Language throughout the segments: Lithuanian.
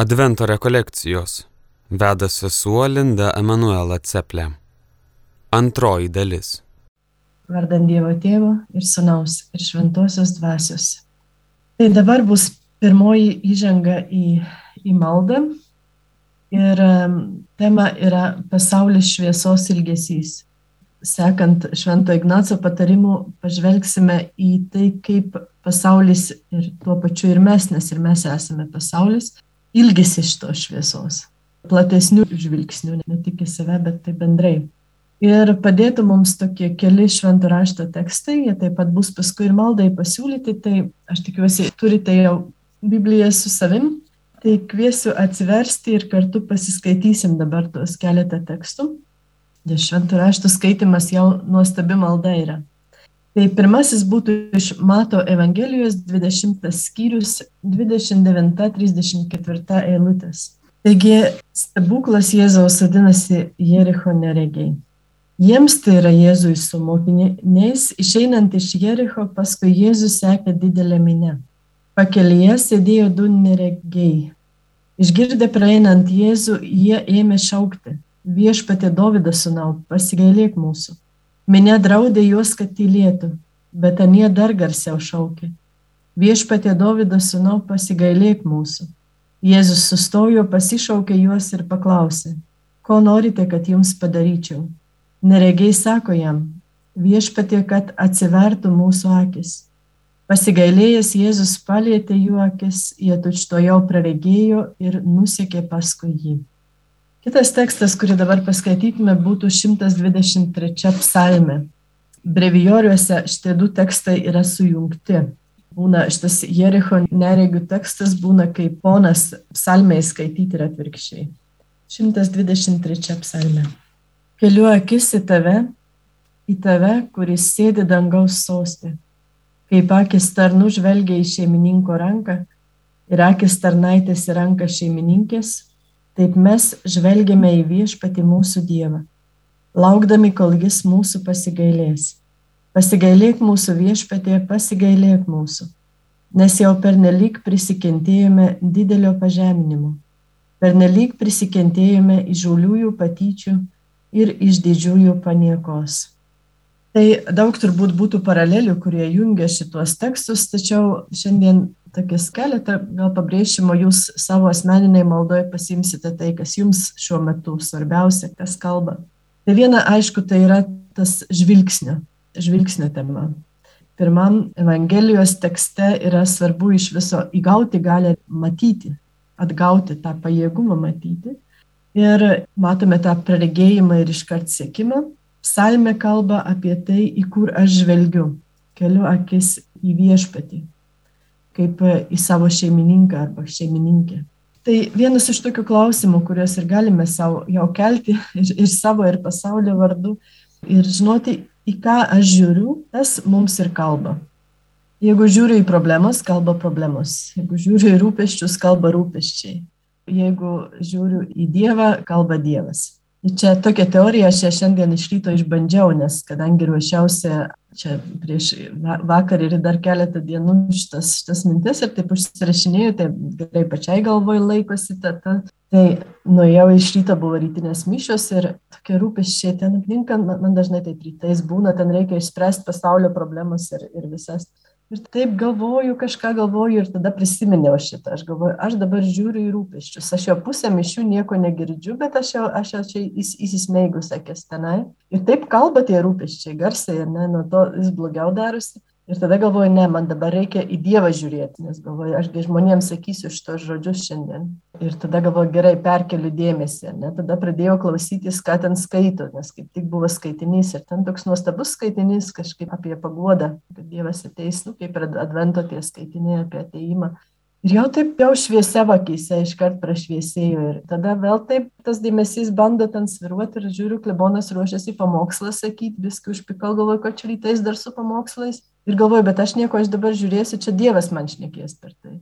Advento rekolekcijos veda sesuo Linda Emanuela Ceplė. Antroji dalis. Vardant Dievo Tėvo ir Sūnaus ir Šventosios Dvasios. Tai dabar bus pirmoji įžanga į, į maldą. Ir tema yra pasaulis šviesos ilgesys. Sekant Švento Ignaco patarimu, pažvelgsime į tai, kaip pasaulis ir tuo pačiu ir mes, nes ir mes esame pasaulis, ilgisi šitos šviesos. Platesnių žvilgsnių, ne tik į save, bet tai bendrai. Ir padėtų mums tokie keli šventų rašto tekstai, jie taip pat bus paskui ir maldai pasiūlyti, tai aš tikiuosi, turite jau Bibliją su savim, tai kviesiu atsiversti ir kartu pasiskaitysim dabar tuos keletą tekstų. Nes šventų raštų skaitimas jau nuostabi malda yra. Tai pirmasis būtų iš Mato Evangelijos 20 skyrius 29-34 eilutės. Taigi stebuklas Jėzaus vadinasi Jericho neregiai. Jiems tai yra Jėzui su mokiniais, išeinant iš Jericho, paskui Jėzų sekė didelė minė. Pakelyje sėdėjo du neregiai. Išgirdę praeinant Jėzų, jie ėmė šaukti. Viešpatė Dovydo sunau, pasigailėk mūsų. Minė draudė juos, kad tylėtų, bet anie dar garsiau šaukė. Viešpatė Dovydo sunau, pasigailėk mūsų. Jėzus sustojo, pasišaukė juos ir paklausė, ko norite, kad jums padaryčiau. Neregiai sako jam, viešpatė, kad atsivertų mūsų akis. Pasigailėjęs Jėzus palėtė jų akis, jie tučto jau praregėjo ir nusekė paskui jį. Kitas tekstas, kurį dabar paskaitytume, būtų 123 psalme. Brevijoriuose šitie du tekstai yra sujungti. Būna šitas Jericho neregių tekstas, būna kaip ponas psalmei skaityti ir atvirkščiai. 123 psalme. Keliu akis į tave, į tave, kuris sėdi dangaus sostė kaip akis tarnų žvelgia į šeimininko ranką ir akis tarnaitės į ranką šeimininkės, taip mes žvelgiame į viešpati mūsų Dievą, laukdami, kol jis mūsų pasigailės. Pasigailėk mūsų viešpatė, pasigailėk mūsų, nes jau pernelyg prisikentėjome didelio pažeminimo, pernelyg prisikentėjome iš žuliųjų patyčių ir iš didžiųjų paniekos. Tai daug turbūt būtų paralelių, kurie jungia šituos tekstus, tačiau šiandien tokias keletą gal pabrėžimo jūs savo asmeniniai maldoje pasimsite tai, kas jums šiuo metu svarbiausia, kas kalba. Tai viena, aišku, tai yra tas žvilgsnio, žvilgsnio tema. Pirmam Evangelijos tekste yra svarbu iš viso įgauti galę matyti, atgauti tą pajėgumą matyti. Ir matome tą praregėjimą ir iškart sėkimą, Psalmė kalba apie tai, į kur aš žvelgiu, keliu akis į viešpatį, kaip į savo šeimininką arba šeimininkę. Tai vienas iš tokių klausimų, kuriuos ir galime savo jau kelti ir, ir savo, ir pasaulio vardu, ir žinoti, į ką aš žiūriu, tas mums ir kalba. Jeigu žiūriu į problemas, kalba problemos. Jeigu žiūriu į rūpeščius, kalba rūpeščiai. Jeigu žiūriu į Dievą, kalba Dievas. Čia tokia teorija aš ją šiandien iš ryto išbandžiau, nes kadangi ruošiausi čia prieš vakar ir dar keletą dienų šitas, šitas mintis ir taip užsirašinėjau, tai gerai pačiai galvoj laikosi, ta, ta, tai nuėjau iš ryto, buvo rytinės mišios ir tokie rūpeščiai ten apninka, man dažnai taip rytais būna, ten reikia išspręsti pasaulio problemas ir, ir visas. Ir taip galvoju, kažką galvoju ir tada prisiminiau šitą. Aš galvoju, aš dabar žiūriu į rūpeščius. Aš jau pusę mišių nieko negirdžiu, bet aš jau, aš jau čia įs, įsismeigus akės tenai. Ir taip kalba tie rūpeščiai garsiai ir ne, nuo to vis blogiau darosi. Ir tada galvoju, ne, man dabar reikia į Dievą žiūrėti, nes galvoju, ašgi žmonėms sakysiu šitos žodžius šiandien. Ir tada galvoju, gerai, perkeliu dėmesį. Ne? Tada pradėjau klausytis, ką ten skaito, nes kaip tik buvo skaitinys. Ir ten toks nuostabus skaitinys kažkaip apie paguodą, kad Dievas ateis, nu, kaip ir advento tie skaitiniai apie ateimą. Ir jau taip jau šviesia vakise iškart prašviesėjo. Ir tada vėl taip tas dėmesys bando ten sviruoti ir žiūriu, klebonas ruošiasi pamokslą sakyti, viską užpikal galvoju, kad čia rytais dar su pamokslais. Ir galvoju, bet aš nieko, aš dabar žiūrėsiu, čia Dievas man šnekės per tai.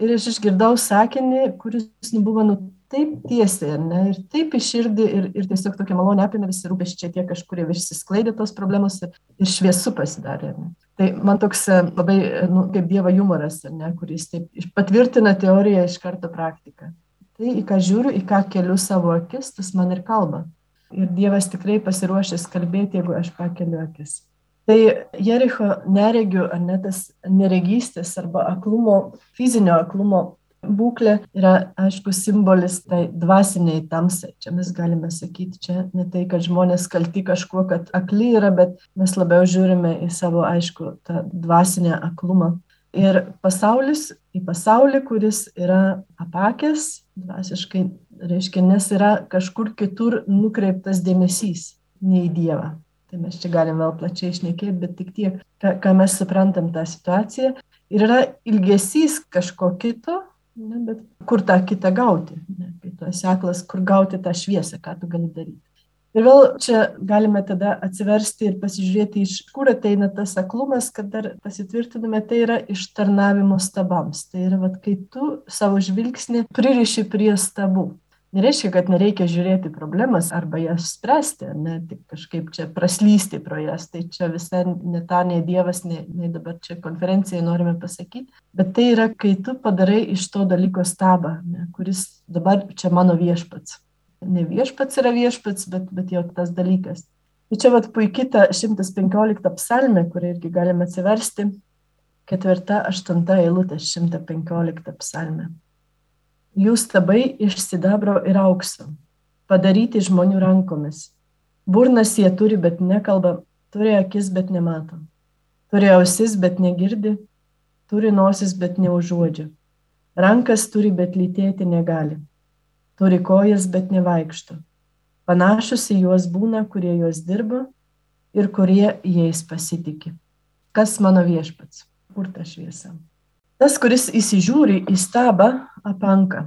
Ir aš išgirdau sakinį, kuris nu, buvo nu, taip tiesiai, ne, ir taip iširdį, ir, ir tiesiog tokia malonė apėmė visi rūpeščiai tie kažkurie išsisklaidė tos problemos ir, ir šviesu pasidarė. Ne. Tai man toks e, labai, nu, kaip Dievo humoras, ne, kuris taip patvirtina teoriją iš karto praktiką. Tai, į ką žiūriu, į ką keliu savo akis, tas man ir kalba. Ir Dievas tikrai pasiruošęs kalbėti, jeigu aš pakeliu akis. Tai Jericho neregių, ar net tas neregystės arba aklumo, fizinio aklumo būklė yra, aišku, simbolis tai dvasiniai tamsai. Čia mes galime sakyti, čia ne tai, kad žmonės kalti kažkuo, kad akli yra, bet mes labiau žiūrime į savo, aišku, tą dvasinę aklumą. Ir pasaulis, į pasaulį, kuris yra apakęs, dvasiškai, reiškia, nes yra kažkur kitur nukreiptas dėmesys, ne į Dievą. Tai mes čia galim vėl plačiai išnekėti, bet tik tiek, ką, mes suprantam tą situaciją. Ir yra ilgesys kažko kito, ne, bet kur tą kitą gauti. Ne, kai tu esi aklas, kur gauti tą šviesą, ką tu gali daryti. Ir vėl čia galime tada atsiversti ir pasižiūrėti, iš kur ateina tas aklumas, kad dar pasitvirtiname, tai yra iš tarnavimo stabams. Tai yra, vat, kai tu savo žvilgsnį pririši prie stabų. Nereiškia, kad nereikia žiūrėti problemas arba jas spręsti, ne tik kažkaip čia praslysti pro jas. Tai čia visai ne ta, nei Dievas, nei, nei dabar čia konferencijai norime pasakyti. Bet tai yra, kai tu padarai iš to dalyko stabą, ne, kuris dabar čia mano viešpats. Ne viešpats yra viešpats, bet, bet jau tas dalykas. Tai čia vat puikiai ta 115 psalmė, kurią irgi galime atsiversti. Ketvirta, aštunta eilutė 115 psalmė. Jų stabai iš sidabro ir aukso, padaryti žmonių rankomis. Burnas jie turi, bet nekalba, turi akis, bet nemato. Turi ausis, bet negirdi, turi nosis, bet neužuodžia. Rankas turi, bet lytėti negali. Turi kojas, bet nevaikšto. Panašus į juos būna, kurie juos dirba ir kurie jais pasitikė. Kas mano viešpats? Kur ta šviesa? Tas, kuris įsižiūri į stabą, apanka.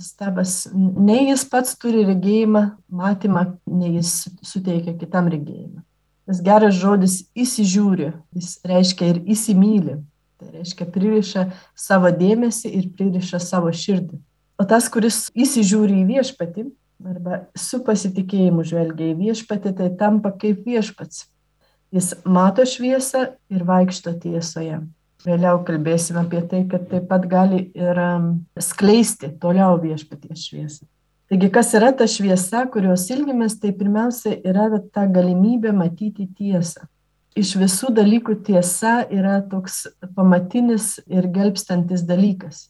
Stabas, nei jis pats turi regėjimą, matymą, nei jis suteikia kitam regėjimą. Tas geras žodis įsižiūri, jis reiškia ir įsimylį. Tai reiškia pririša savo dėmesį ir pririša savo širdį. O tas, kuris įsižiūri į viešpatį arba su pasitikėjimu žvelgia į viešpatį, tai tampa kaip viešpats. Jis mato šviesą ir vaikšto tiesoje. Vėliau kalbėsime apie tai, kad taip pat gali ir um, skleisti toliau viešpaties šviesą. Taigi, kas yra ta šviesa, kurios ilgimės, tai pirmiausia yra ta galimybė matyti tiesą. Iš visų dalykų tiesa yra toks pamatinis ir gelbstantis dalykas.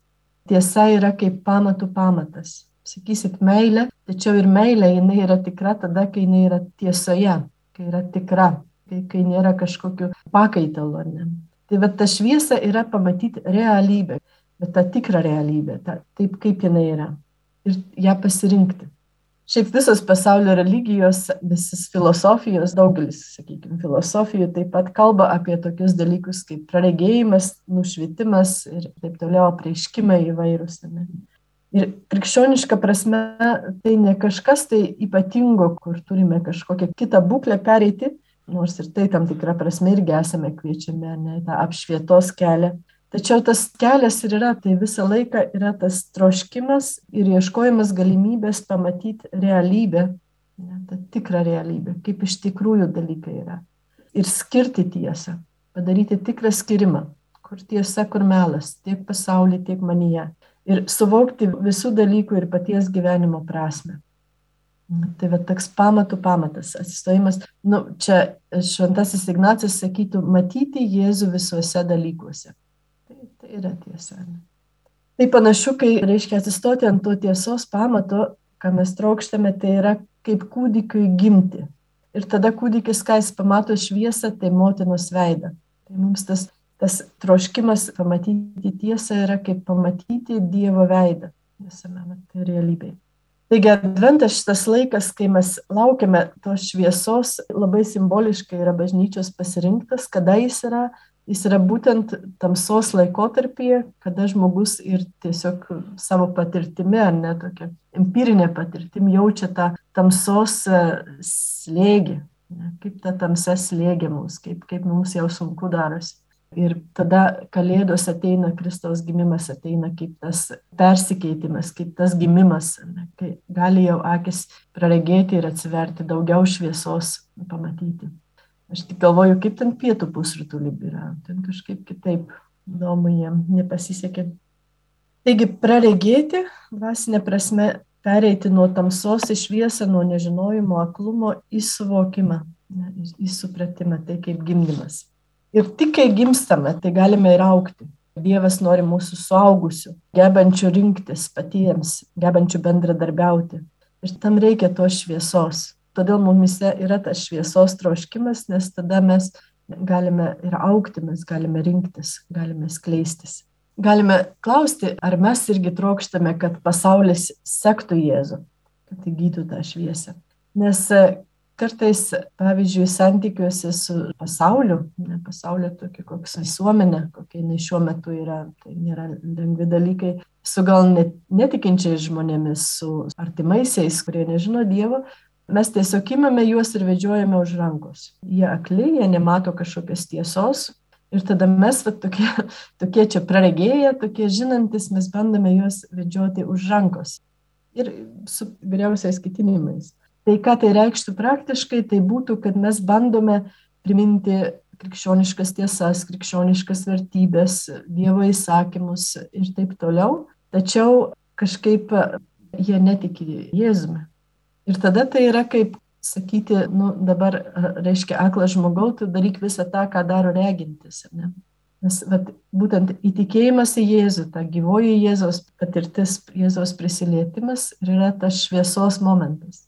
Tiesa yra kaip pamatų pamatas. Sakysit meilė, tačiau ir meilė jinai yra tikra tada, kai jinai yra tiesoje, kai yra tikra, kai, kai nėra kažkokiu pakaitalu. Ne? Tai va ta šviesa yra pamatyti realybę, bet tą tikrą realybę, tą, taip kaip jinai yra. Ir ją pasirinkti. Šiaip visos pasaulio religijos, visos filosofijos, daugelis, sakykime, filosofijų taip pat kalba apie tokius dalykus kaip praregėjimas, nušvietimas ir taip toliau apreiškimai įvairūs. Ir krikščioniška prasme tai ne kažkas tai ypatingo, kur turime kažkokią kitą būklę pereiti, nors ir tai tam tikrą prasme irgi esame kviečiami, ne, tą apšvietos kelią. Tačiau tas kelias ir yra, tai visą laiką yra tas troškimas ir ieškojimas galimybės pamatyti realybę, ne, tą tikrą realybę, kaip iš tikrųjų dalykai yra. Ir skirti tiesą, padaryti tikrą skirimą, kur tiesa, kur melas, tiek pasaulyje, tiek manyje. Ir suvokti visų dalykų ir paties gyvenimo prasme. Tai va toks pamatų pamatas, atsistojimas. Nu, čia šventasis Ignacas sakytų, matyti Jėzų visuose dalykuose. Tai, tai yra tiesa. Tai panašu, kai reiškia atsistoti ant to tiesos pamato, ką mes trokštame, tai yra kaip kūdikiui gimti. Ir tada kūdikis, kai jis pamato šviesą, tai motinos veidą. Tai mums tas, tas troškimas pamatyti tiesą yra kaip pamatyti Dievo veidą visame tai realybėje. Taigi adventas šitas laikas, kai mes laukiame tos šviesos, labai simboliškai yra bažnyčios pasirinktas, kada jis yra. Jis yra būtent tamsos laikotarpyje, kada žmogus ir tiesiog savo patirtimi, ar ne tokia empirinė patirtim, jaučia tą tamsos e, slėgį, kaip ta tamsa slėgia mus, kaip, kaip mums jau sunku darosi. Ir tada Kalėdos ateina, Kristaus gimimas ateina kaip tas persikeitimas, kaip tas gimimas, ne, kai gali jau akis praregėti ir atsiverti daugiau šviesos pamatyti. Aš tik galvoju, kaip ten pietų pusrutulį yra, ten kažkaip kitaip įdomu jiem nepasisekė. Taigi praregėti, dvasinė prasme, pereiti nuo tamsos į šviesą, nuo nežinojimo, aklumo į suvokimą, į supratimą, tai kaip gimdymas. Ir tik kai gimstame, tai galime ir aukti. Dievas nori mūsų suaugusių, gebančių rinktis patiems, gebančių bendradarbiauti. Ir tam reikia tos šviesos. Todėl mumise yra tas šviesos troškimas, nes tada mes galime ir aukti, mes galime rinktis, galime skleistis. Galime klausti, ar mes irgi trokštame, kad pasaulis sektų Jėzų, kad įgytų tą šviesą. Nes kartais, pavyzdžiui, santykiuose su pasauliu, ne pasaulio tokia koks visuomenė, kokia jinai šiuo metu yra, tai nėra lengvi dalykai, su gal net, netikinčiais žmonėmis, su artimaisiais, kurie nežino Dievo, mes tiesiog imame juos ir vedžiojame už rankos. Jie akli, jie nemato kažkokios tiesos. Ir tada mes, va, tokie, tokie čia praregėję, tokie žinantis, mes bandome juos vedžioti už rankos. Ir su vyriausiais kitinimais. Tai ką tai reikštų praktiškai, tai būtų, kad mes bandome priminti krikščioniškas tiesas, krikščioniškas vertybės, Dievo įsakymus ir taip toliau. Tačiau kažkaip jie netiki Jėzumi. Ir tada tai yra kaip sakyti, nu dabar reiškia aklas žmogau, tu daryk visą tą, ką daro regintis. Ne? Nes vat, būtent įtikėjimas į Jėzų, ta gyvoji Jėzos patirtis, Jėzos prisilietimas yra tas šviesos momentas.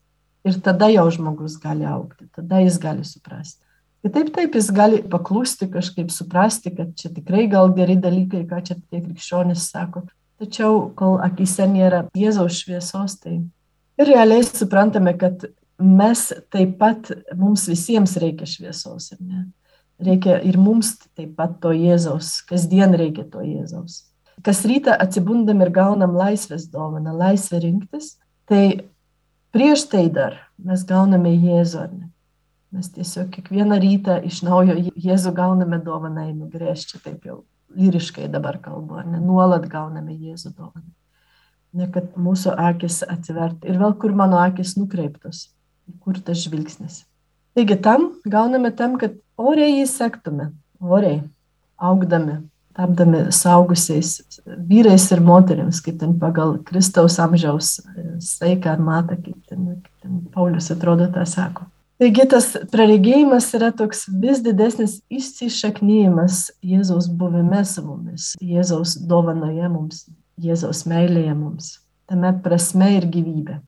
Ir tada jau žmogus gali aukti, tada jis gali suprasti. Kitaip taip jis gali paklusti, kažkaip suprasti, kad čia tikrai gal geri dalykai, ką čia tie krikščionys sako. Tačiau kol akise nėra Jėzaus šviesos, tai Ir realiai suprantame, kad mes taip pat, mums visiems reikia šviesos, ar ne? Reikia ir mums taip pat to Jėzaus, kasdien reikia to Jėzaus. Kas rytą atsibundam ir gaunam laisvės dovaną, laisvę rinktis, tai prieš tai dar mes gauname Jėzų, ar ne? Mes tiesiog kiekvieną rytą iš naujo Jėzų gauname dovaną, einu grėžti, taip jau lyriškai dabar kalbu, ar ne? Nuolat gauname Jėzų dovaną ne kad mūsų akis atsivertų ir vėl kur mano akis nukreiptos, kur tas žvilgsnis. Taigi tam gauname tam, kad oriai jį sektume, oriai, augdami, tapdami saugusiais vyrais ir moteriams, kaip ten pagal Kristaus amžiaus saiką ar matą, kaip ten, kaip ten Paulius atrodo tą sako. Taigi tas praregėjimas yra toks vis didesnis įsišaknyjimas Jėzaus buvime su mumis, Jėzaus dovanoje mums, Jėzaus meilėje mums, tame prasme ir gyvybė.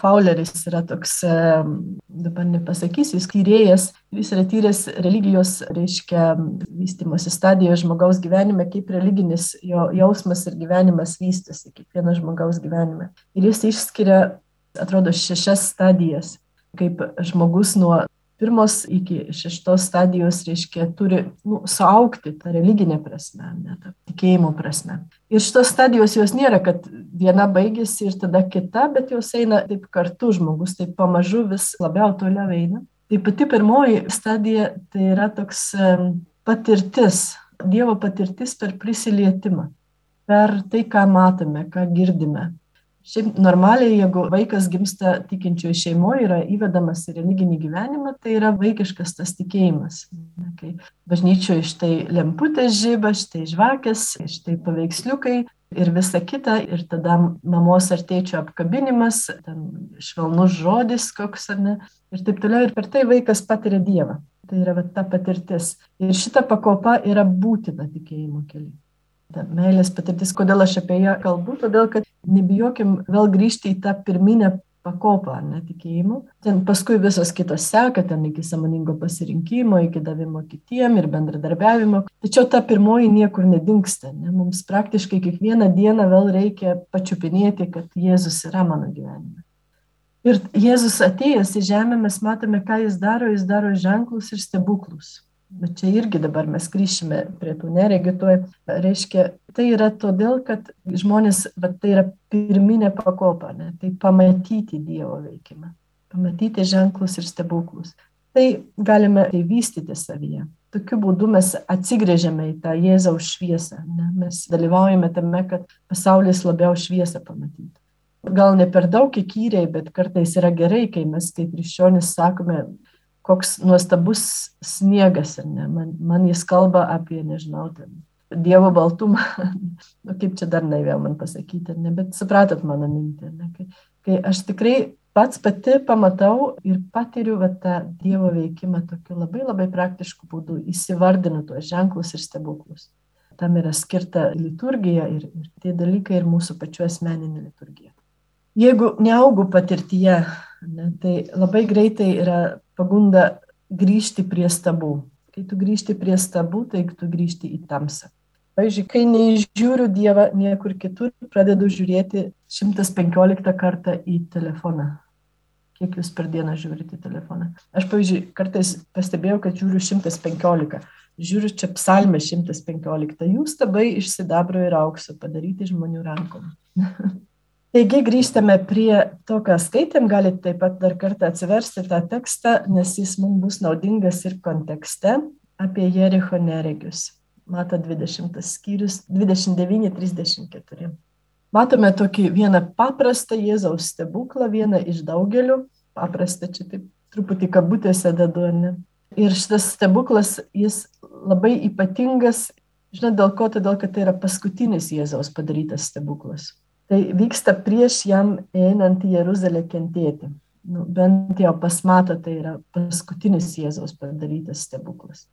Fauleris yra toks, dabar nepasakysiu, jis tyrėjas, jis yra tyręs religijos, reiškia, vystimosi stadijoje žmogaus gyvenime, kaip religinis jo jausmas ir gyvenimas vystosi kiekvieno žmogaus gyvenime. Ir jis išskiria, atrodo, šešias stadijas, kaip žmogus nuo pirmos iki šeštos stadijos, reiškia, turi nu, suaukti tą religinę prasme, ne tą tikėjimo prasme. Ir šitos stadijos jos nėra, kad viena baigėsi ir tada kita, bet jos eina taip kartu, žmogus taip pamažu vis labiau toliau eina. Tai pati pirmoji stadija tai yra toks patirtis, Dievo patirtis per prisilietimą, per tai, ką matome, ką girdime, Šiaip normaliai, jeigu vaikas gimsta tikinčioje šeimoje, yra įvedamas į religinį gyvenimą, tai yra vaikiškas tas tikėjimas. Kai bažnyčioje štai lemputės žyba, štai žvakės, štai paveiksliukai ir visa kita, ir tada mamos ar tėčio apkabinimas, švelnus žodis koks ar ne, ir taip toliau, ir per tai vaikas patiria Dievą. Tai yra va, ta patirtis. Ir šita pakopa yra būtina tikėjimo keliu ta meilės patirtis, kodėl aš apie ją kalbu, todėl kad nebijokim vėl grįžti į tą pirminę pakopą netikėjimų. Ten paskui visos kitos seka, ten iki samoningo pasirinkimo, iki davimo kitiem ir bendradarbiavimo. Tačiau ta pirmoji niekur nedingsta. Ne? Mums praktiškai kiekvieną dieną vėl reikia pačiupinėti, kad Jėzus yra mano gyvenime. Ir Jėzus atėjęs į žemę, mes matome, ką jis daro, jis daro ženklus ir stebuklus. Bet čia irgi dabar mes grįšime prie tų neregituoj. Reiškia, tai yra todėl, kad žmonės, bet tai yra pirminė pakopa, ne? tai pamatyti Dievo veikimą, pamatyti ženklus ir stebuklus. Tai galime tai vystyti savyje. Tokiu būdu mes atsigrėžiame į tą Jėzaus šviesą. Ne? Mes dalyvaujame tame, kad pasaulis labiau šviesą pamatytų. Gal ne per daug įkyriai, bet kartais yra gerai, kai mes kaip krikščionis sakome, koks nuostabus sniegas, ar ne? Man, man jis kalba apie, nežinau, ten, Dievo baltumą, nu, kaip čia dar naivėl man pasakyti, ne, bet supratot mano mintį, ne, kai, kai aš tikrai pats pati pamatau ir patiriu va, tą Dievo veikimą tokiu labai labai praktišku būdu, įsivardinu tuos ženklus ir stebuklus. Tam yra skirta liturgija ir, ir tie dalykai ir mūsų pačiu asmeninė liturgija. Jeigu neaugų patirtyje, ne, tai labai greitai yra pagunda grįžti prie stabų. Kai tu grįžti prie stabų, tai tu grįžti į tamsą. Pavyzdžiui, kai neižiūriu Dievą niekur kitur, pradedu žiūrėti 115 kartą į telefoną. Kiek jūs per dieną žiūrite telefoną? Aš, pavyzdžiui, kartais pastebėjau, kad žiūriu 115. Žiūriu čia psalmę 115. Jūs tabai iš sidabro ir aukso padaryti žmonių rankom. Taigi grįžtame prie to, ką skaitėm, galite taip pat dar kartą atsiversti tą tekstą, nes jis mums bus naudingas ir kontekste apie Jericho neregius. Mato 20 skyrius 29-34. Matome tokį vieną paprastą Jėzaus stebuklą, vieną iš daugelių, paprastą čia taip truputį kabutėse dedu, ne? Ir šitas stebuklas, jis labai ypatingas, žinot, dėl ko, todėl kad tai yra paskutinis Jėzaus padarytas stebuklas. Tai vyksta prieš jam einant į Jeruzalę kentėti. Nu, bent jau pasmato, tai yra paskutinis Jėzaus padarytas stebuklas.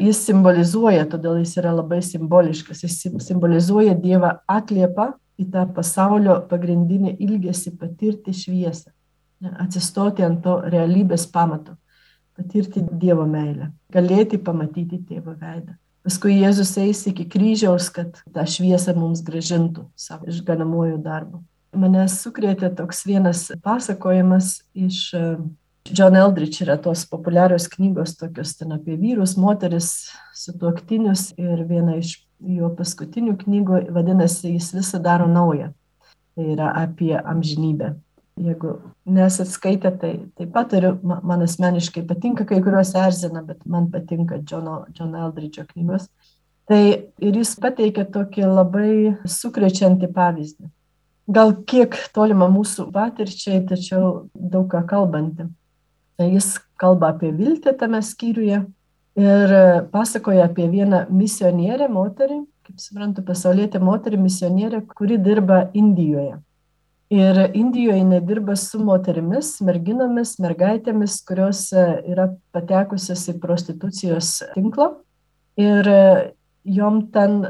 Jis simbolizuoja, todėl jis yra labai simboliškas, jis simbolizuoja Dievą atliepą į tą pasaulio pagrindinį ilgesį patirti šviesą, atsistoti ant to realybės pamato, patirti Dievo meilę, galėti pamatyti tėvo veidą. Paskui Jėzus eis iki kryžiaus, kad tą šviesą mums gražintų savo išganamojų darbų. Mane sukrėtė toks vienas pasakojimas iš John Eldridge yra tos populiarios knygos tokios ten apie vyrus, moteris, sutuoktinius ir viena iš jo paskutinių knygų vadinasi Jis visą daro naują. Tai yra apie amžinybę. Jeigu nesat skaitę, tai taip pat turiu, man asmeniškai patinka, kai kuriuos erzina, bet man patinka Johno, John Eldridge'o knygos. Tai ir jis pateikia tokį labai sukrečiantį pavyzdį. Gal kiek tolima mūsų patirčiai, tačiau daug ką kalbanti. Jis kalba apie viltį tame skyriuje ir pasakoja apie vieną misionierę moterį, kaip suprantu, pasaulietę moterį misionierę, kuri dirba Indijoje. Ir Indijoje jinai dirba su moterimis, merginomis, mergaitėmis, kurios yra patekusios į prostitucijos tinklą. Ir jom ten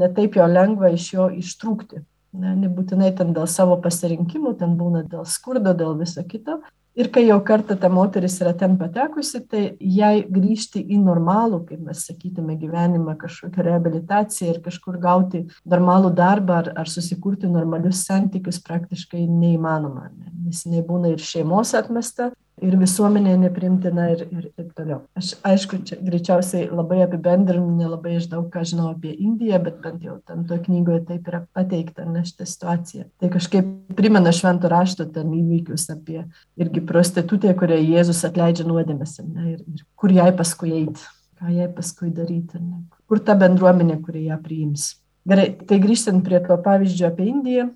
netaip jau lengva iš jo ištrūkti. Ne, nebūtinai ten dėl savo pasirinkimų, ten būna dėl skurdo, dėl viso kito, Ir kai jau kartą ta moteris yra ten patekusi, tai jai grįžti į normalų, kaip mes sakytume, gyvenimą, kažkokią rehabilitaciją ir kažkur gauti normalų darbą ar, ar susikurti normalius santykius praktiškai neįmanoma, nes jinai būna ir šeimos atmesta, ir visuomenė neprimtina ir, ir taip toliau. Aš aišku, čia greičiausiai labai apibendrinu, nelabai aš daug ką žinau apie Indiją, bet bent jau tam toje knygoje taip yra pateikta ne šitą situaciją. Tai kažkaip primena šventų rašto ten įvykius apie irgi prostitutę, kurią Jėzus atleidžia nuodėmės ir, ir kur jai paskui eiti, ką jai paskui daryti, ne? kur ta bendruomenė, kuri ją priims. Gerai, tai grįžtant prie to pavyzdžio apie Indiją,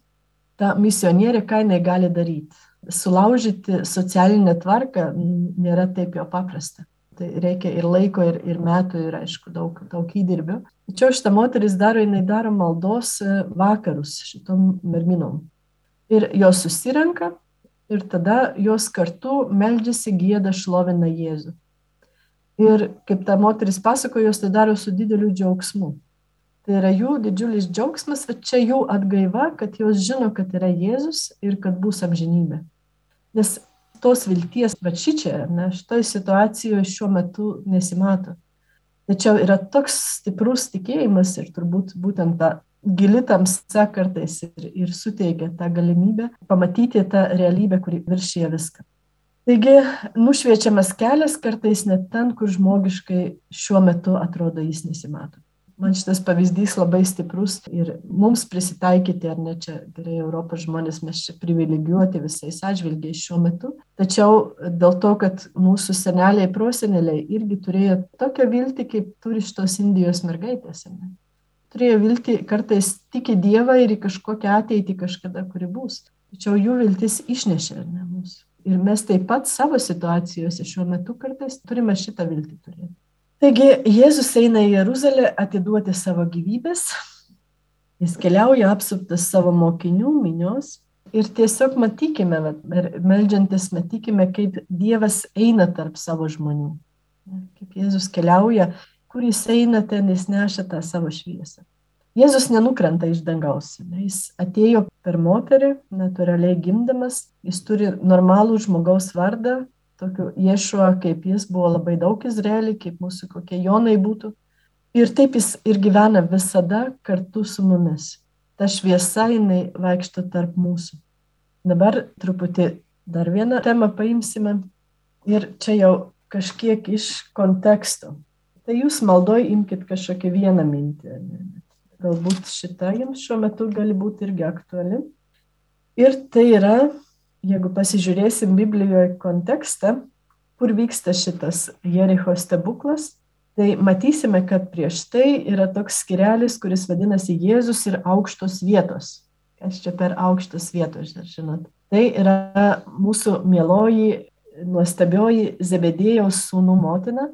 ta misionierė, ką jinai gali daryti sulaužyti socialinę tvarką nėra taip jau paprasta. Tai reikia ir laiko, ir, ir metų, ir aišku, daug, daug įdirbių. Tačiau šitą moteris daro, jinai daro maldos e, vakarus šitom merginom. Ir jos susirenka ir tada jos kartu meldžiasi, gėda, šlovina Jėzų. Ir kaip ta moteris pasakojo, jos tai daro su dideliu džiaugsmu. Tai yra jų didžiulis džiaugsmas, bet čia jų atgaiva, kad jos žino, kad yra Jėzus ir kad bus amžinybė. Nes tos vilties, bet ši čia, ne, šitoje situacijoje šiuo metu nesimato. Tačiau yra toks stiprus tikėjimas ir turbūt būtent ta gili tamsa kartais ir, ir suteikia tą galimybę pamatyti tą realybę, kuri viršyje viską. Taigi, nušviečiamas kelias kartais net ten, kur žmogiškai šiuo metu atrodo jis nesimato man šitas pavyzdys labai stiprus ir mums prisitaikyti, ar ne čia gerai Europos žmonės, mes čia privilegijuoti visais atžvilgiais šiuo metu. Tačiau dėl to, kad mūsų seneliai, proseneliai irgi turėjo tokią viltį, kaip turi šitos Indijos mergaitės. Ne? Turėjo viltį kartais tiki Dievą ir į kažkokią ateitį kažkada, kuri bus. Tačiau jų viltis išnešė ne mūsų. Ir mes taip pat savo situacijose šiuo metu kartais turime šitą viltį turėti. Taigi Jėzus eina į Jeruzalę atiduoti savo gyvybės, jis keliauja apsuptas savo mokinių minios ir tiesiog matykime, meldžiantis, matykime, kaip Dievas eina tarp savo žmonių. Kaip Jėzus keliauja, kur jis eina, ten jis neša tą savo šviesą. Jėzus nenukrenta iš dangaus. Jis atėjo per moterį, natūraliai gimdamas, jis turi normalų žmogaus vardą, tokiu Ješuo, kaip jis buvo labai daug Izraelį, kaip mūsų kokie Jonai būtų. Ir taip jis ir gyvena visada kartu su mumis. Ta šviesa jinai vaikšto tarp mūsų. Dabar truputį dar vieną temą paimsime ir čia jau kažkiek iš konteksto. Tai jūs maldoj imkite kažkokią vieną mintį. Galbūt šita jums šiuo metu gali būti irgi aktuali. Ir tai yra, jeigu pasižiūrėsim Biblijoje kontekstą, kur vyksta šitas Jericho stebuklas, tai matysime, kad prieš tai yra toks skirelis, kuris vadinasi Jėzus ir aukštos vietos. Kas čia per aukštos vietos, žinot? Tai yra mūsų mieloji, nuostabioji Zebedėjaus sūnų motina,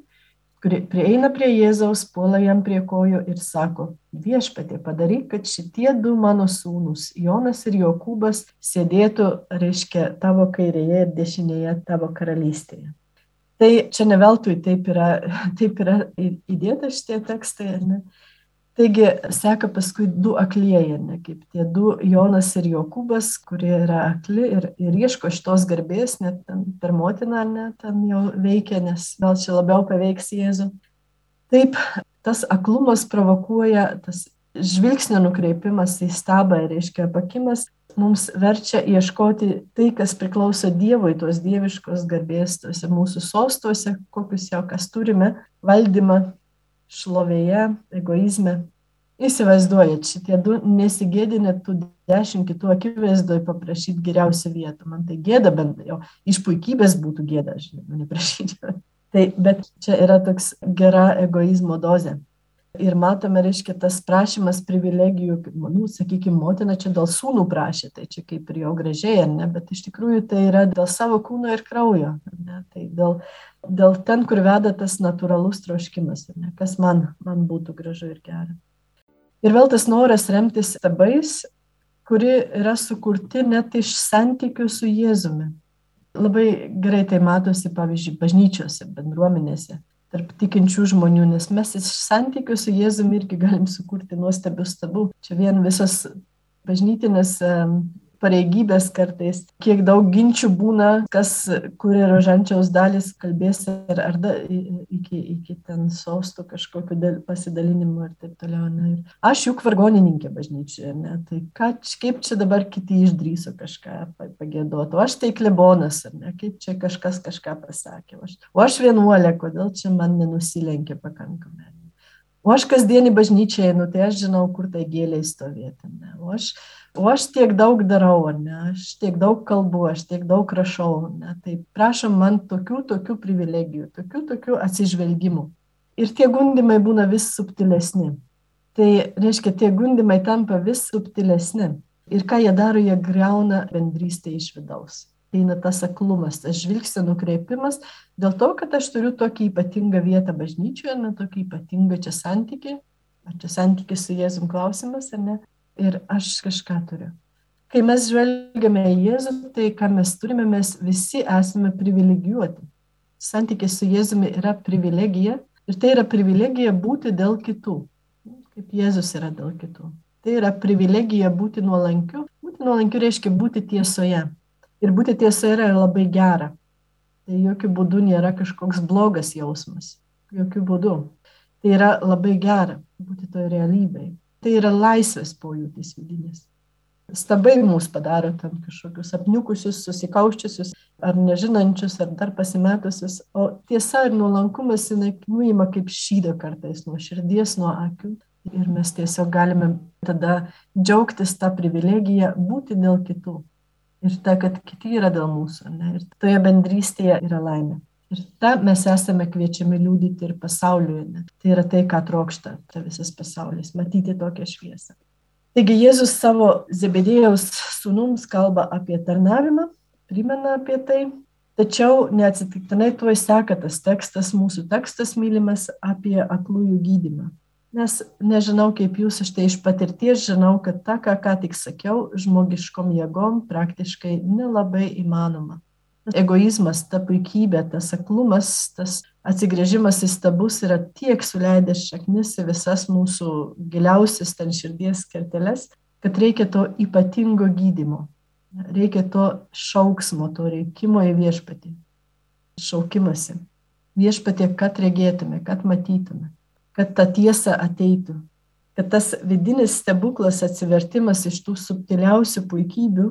prieina prie Jėzaus, puola jam prie kojų ir sako, viešpatė padaryk, kad šitie du mano sūnus, Jonas ir Jokūbas, sėdėtų, reiškia, tavo kairėje ir dešinėje tavo karalystėje. Tai čia ne veltui taip yra, taip yra įdėta šitie tekstai, ne? Taigi seka paskui du aklieji, ne, kaip tie du Jonas ir Jokūbas, kurie yra akli ir, ir ieško šitos garbės, net per motiną, ne, ten jau veikia, nes gal čia labiau paveiks Jėzų. Taip, tas aklumas provokuoja, tas žvilgsnio nukreipimas į stabą, reiškia pakimas, mums verčia ieškoti tai, kas priklauso Dievui, tos dieviškos garbės, tuose mūsų sostuose, kokius jau kas turime, valdymą, šlovėje, egoizme. Įsivaizduojat, šitie du nesigėdinę tų dešimt kitų akivaizdoje paprašyti geriausią vietą. Man tai gėda, bent jau iš puikybės būtų gėda, žinoma, neprašyti. Tai, bet čia yra toks gera egoizmo dozė. Ir matome, reiškia, tas prašymas privilegijų, nu, sakykime, motina čia dėl sūnų prašė, tai čia kaip ir jau gražiai, ne, bet iš tikrųjų tai yra dėl savo kūno ir kraujo. Ne, tai dėl dėl ten, kur veda tas natūralus troškimas, ne, kas man, man būtų gražu ir gera. Ir vėl tas noras remtis stabais, kuri yra sukurti net iš santykių su Jėzumi. Labai gerai tai matosi, pavyzdžiui, bažnyčiose, bendruomenėse, tarp tikinčių žmonių, nes mes iš santykių su Jėzumi irgi galim sukurti nuostabių stabų. Čia vien visas bažnytinės pareigybės kartais, kiek daug ginčių būna, kas, kur yra rožančiaus dalis, kalbės ir ar da, iki, iki ten sostų kažkokiu pasidalinimu ir taip toliau. Ne. Ir aš juk vargonininkė bažnyčioje, ne, tai ką, kaip čia dabar kiti išdryso kažką pagėduoti, o aš tai klebonas, ar ne, kaip čia kažkas kažką pasakė, o aš, o aš vienuolė, kodėl čia man nenusilenkė pakankamai. O aš kasdienį bažnyčią einu, tai aš žinau, kur tai gėlė stovėti. Ne? O aš o aš tiek daug darau, ne, aš tiek daug kalbu, aš tiek daug rašau, ne, tai prašom man tokių, tokių privilegijų, tokių, tokių atsižvelgimų. Ir tie gundimai būna vis subtilesni. Tai reiškia, tie gundimai tampa vis subtilesni. Ir ką jie daro, jie greuna bendrystę iš vidaus. Eina tas aklumas, tas žvilgsnio nukreipimas, dėl to, kad aš turiu tokį ypatingą vietą bažnyčioje, ne tokį ypatingą čia santykį, ar čia santykis su Jėzum klausimas, ar ne, ir aš kažką turiu. Kai mes žvelgiame į Jėzų, tai ką mes turime, mes visi esame privilegijuoti. Santykis su Jėzumi yra privilegija ir tai yra privilegija būti dėl kitų, kaip Jėzus yra dėl kitų. Tai yra privilegija būti nuolankiu. Būti nuolankiu reiškia būti tiesoje. Ir būti tiesoje yra labai gera. Tai jokių būdų nėra kažkoks blogas jausmas. Jokių būdų. Tai yra labai gera būti toje realybėje tai yra laisvės pojūtis vidinis. Stabai mūsų padaro tam kažkokius apniukusius, susikauščiusius, ar nežinančius, ar dar pasimetusius, o tiesa ir nuolankumas jinai nuima kaip šydą kartais nuo širdies, nuo akių. Ir mes tiesiog galime tada džiaugtis tą privilegiją būti dėl kitų. Ir ta, kad kiti yra dėl mūsų. Ne? Ir toje bendrystėje yra laimė. Ir tą mes esame kviečiami liūdyti ir pasauliui. Ne? Tai yra tai, ką trokšta ta visas pasaulis - matyti tokią šviesą. Taigi Jėzus savo Zebedėjaus sūnums kalba apie tarnavimą, primena apie tai Tačiau neatsitiktinai tuoj seka tas tekstas, mūsų tekstas mylimas apie aklųjų gydymą. Nes nežinau, kaip jūs, aš tai iš patirties žinau, kad tą, ką ką tik sakiau, žmogiškom jėgom praktiškai nelabai įmanoma. Egoizmas, ta puikybė, tas aklumas, tas atsigrėžimas į stabus yra tiek suleidęs šaknis į visas mūsų giliausias ten širdies kerteles, kad reikia to ypatingo gydimo. Reikia to šauksmo, to reikimo į viešpatį. Šaukimasi. Viešpatė, kad regėtume, kad matytume, kad ta tiesa ateitų, kad tas vidinis stebuklas atsivertimas iš tų subtiliausių puikybių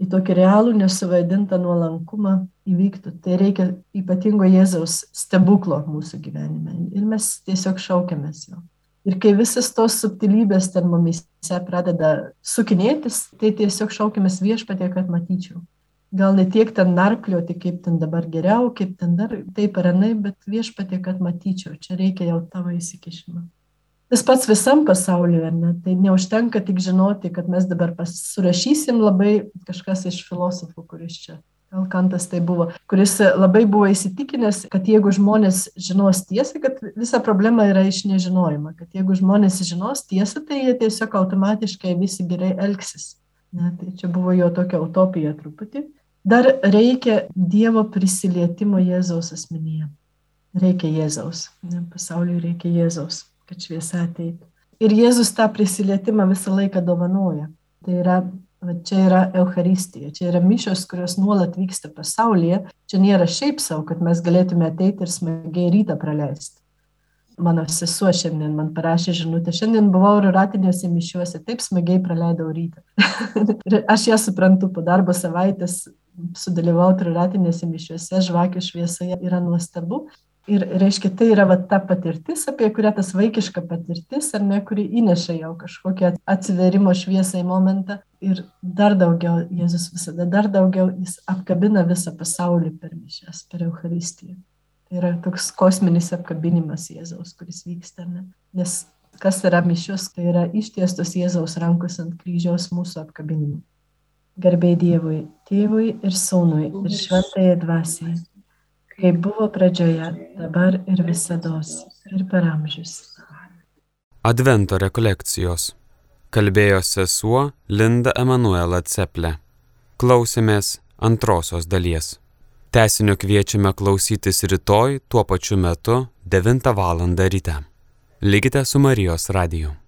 į tokį realų, nesuvaidintą nuolankumą įvyktų. Tai reikia ypatingo Jėzaus stebuklo mūsų gyvenime. Ir mes tiesiog šaukiamės jo. Ir kai visas tos subtilybės ten mumise pradeda sukinėtis, tai tiesiog šaukiamės viešpatė, kad matyčiau. Gal ne tiek ten narplioti, kaip ten dabar geriau, kaip ten dar taip ar anai, bet viešpatė, kad matyčiau. Čia reikia jau tavo įsikišimą. Tas pats visam pasauliu, ne? Tai neužtenka tik žinoti, kad mes dabar surašysim labai kažkas iš filosofų, kuris čia. Gal Kantas tai buvo, kuris labai buvo įsitikinęs, kad jeigu žmonės žinos tiesą, kad visa problema yra iš nežinojimo, kad jeigu žmonės žinos tiesą, tai jie tiesiog automatiškai visi gerai elgsis. Ne, tai čia buvo jo tokia utopija truputį. Dar reikia Dievo prisilietimo Jėzaus asmenyje. Reikia Jėzaus. Ne, pasauliui reikia Jėzaus kad šviesa ateitų. Ir Jėzus tą prisilietimą visą laiką dovanoja. Tai yra, va, čia yra Euharistija, čia yra mišios, kurios nuolat vyksta pasaulyje. Čia nėra šiaip savo, kad mes galėtume ateiti ir smagiai rytą praleisti. Mano sesuo šiandien man parašė žinutę, šiandien buvau ratinėse mišiuose, taip smagiai praleidau rytą. ir aš ją suprantu, po darbo savaitės sudalyvauti ratinėse mišiuose, žvakių šviesoje yra nuostabu, Ir reiškia, tai yra va, ta patirtis, apie kurią tas vaikiška patirtis, ar ne, kuri įneša jau kažkokią atsiverimo šviesą į momentą. Ir dar daugiau, Jėzus visada dar daugiau, jis apkabina visą pasaulį per mišęs, per Euharistiją. Tai yra toks kosminis apkabinimas Jėzaus, kuris vyksta. Ne? Nes kas yra mišios, tai yra ištiestos Jėzaus rankos ant kryžiaus mūsų apkabinimu. Garbė Dievui, Tėvui ir Sūnui ir Šventajai Dvasiai kaip buvo pradžioje, dabar ir visada, ir per amžius. Advento rekolekcijos. Kalbėjo sesuo Linda Emanuela Ceple. Klausėmės antrosios dalies. Tesinio kviečiame klausytis rytoj tuo pačiu metu 9 val. ryte. Likite su Marijos radiju.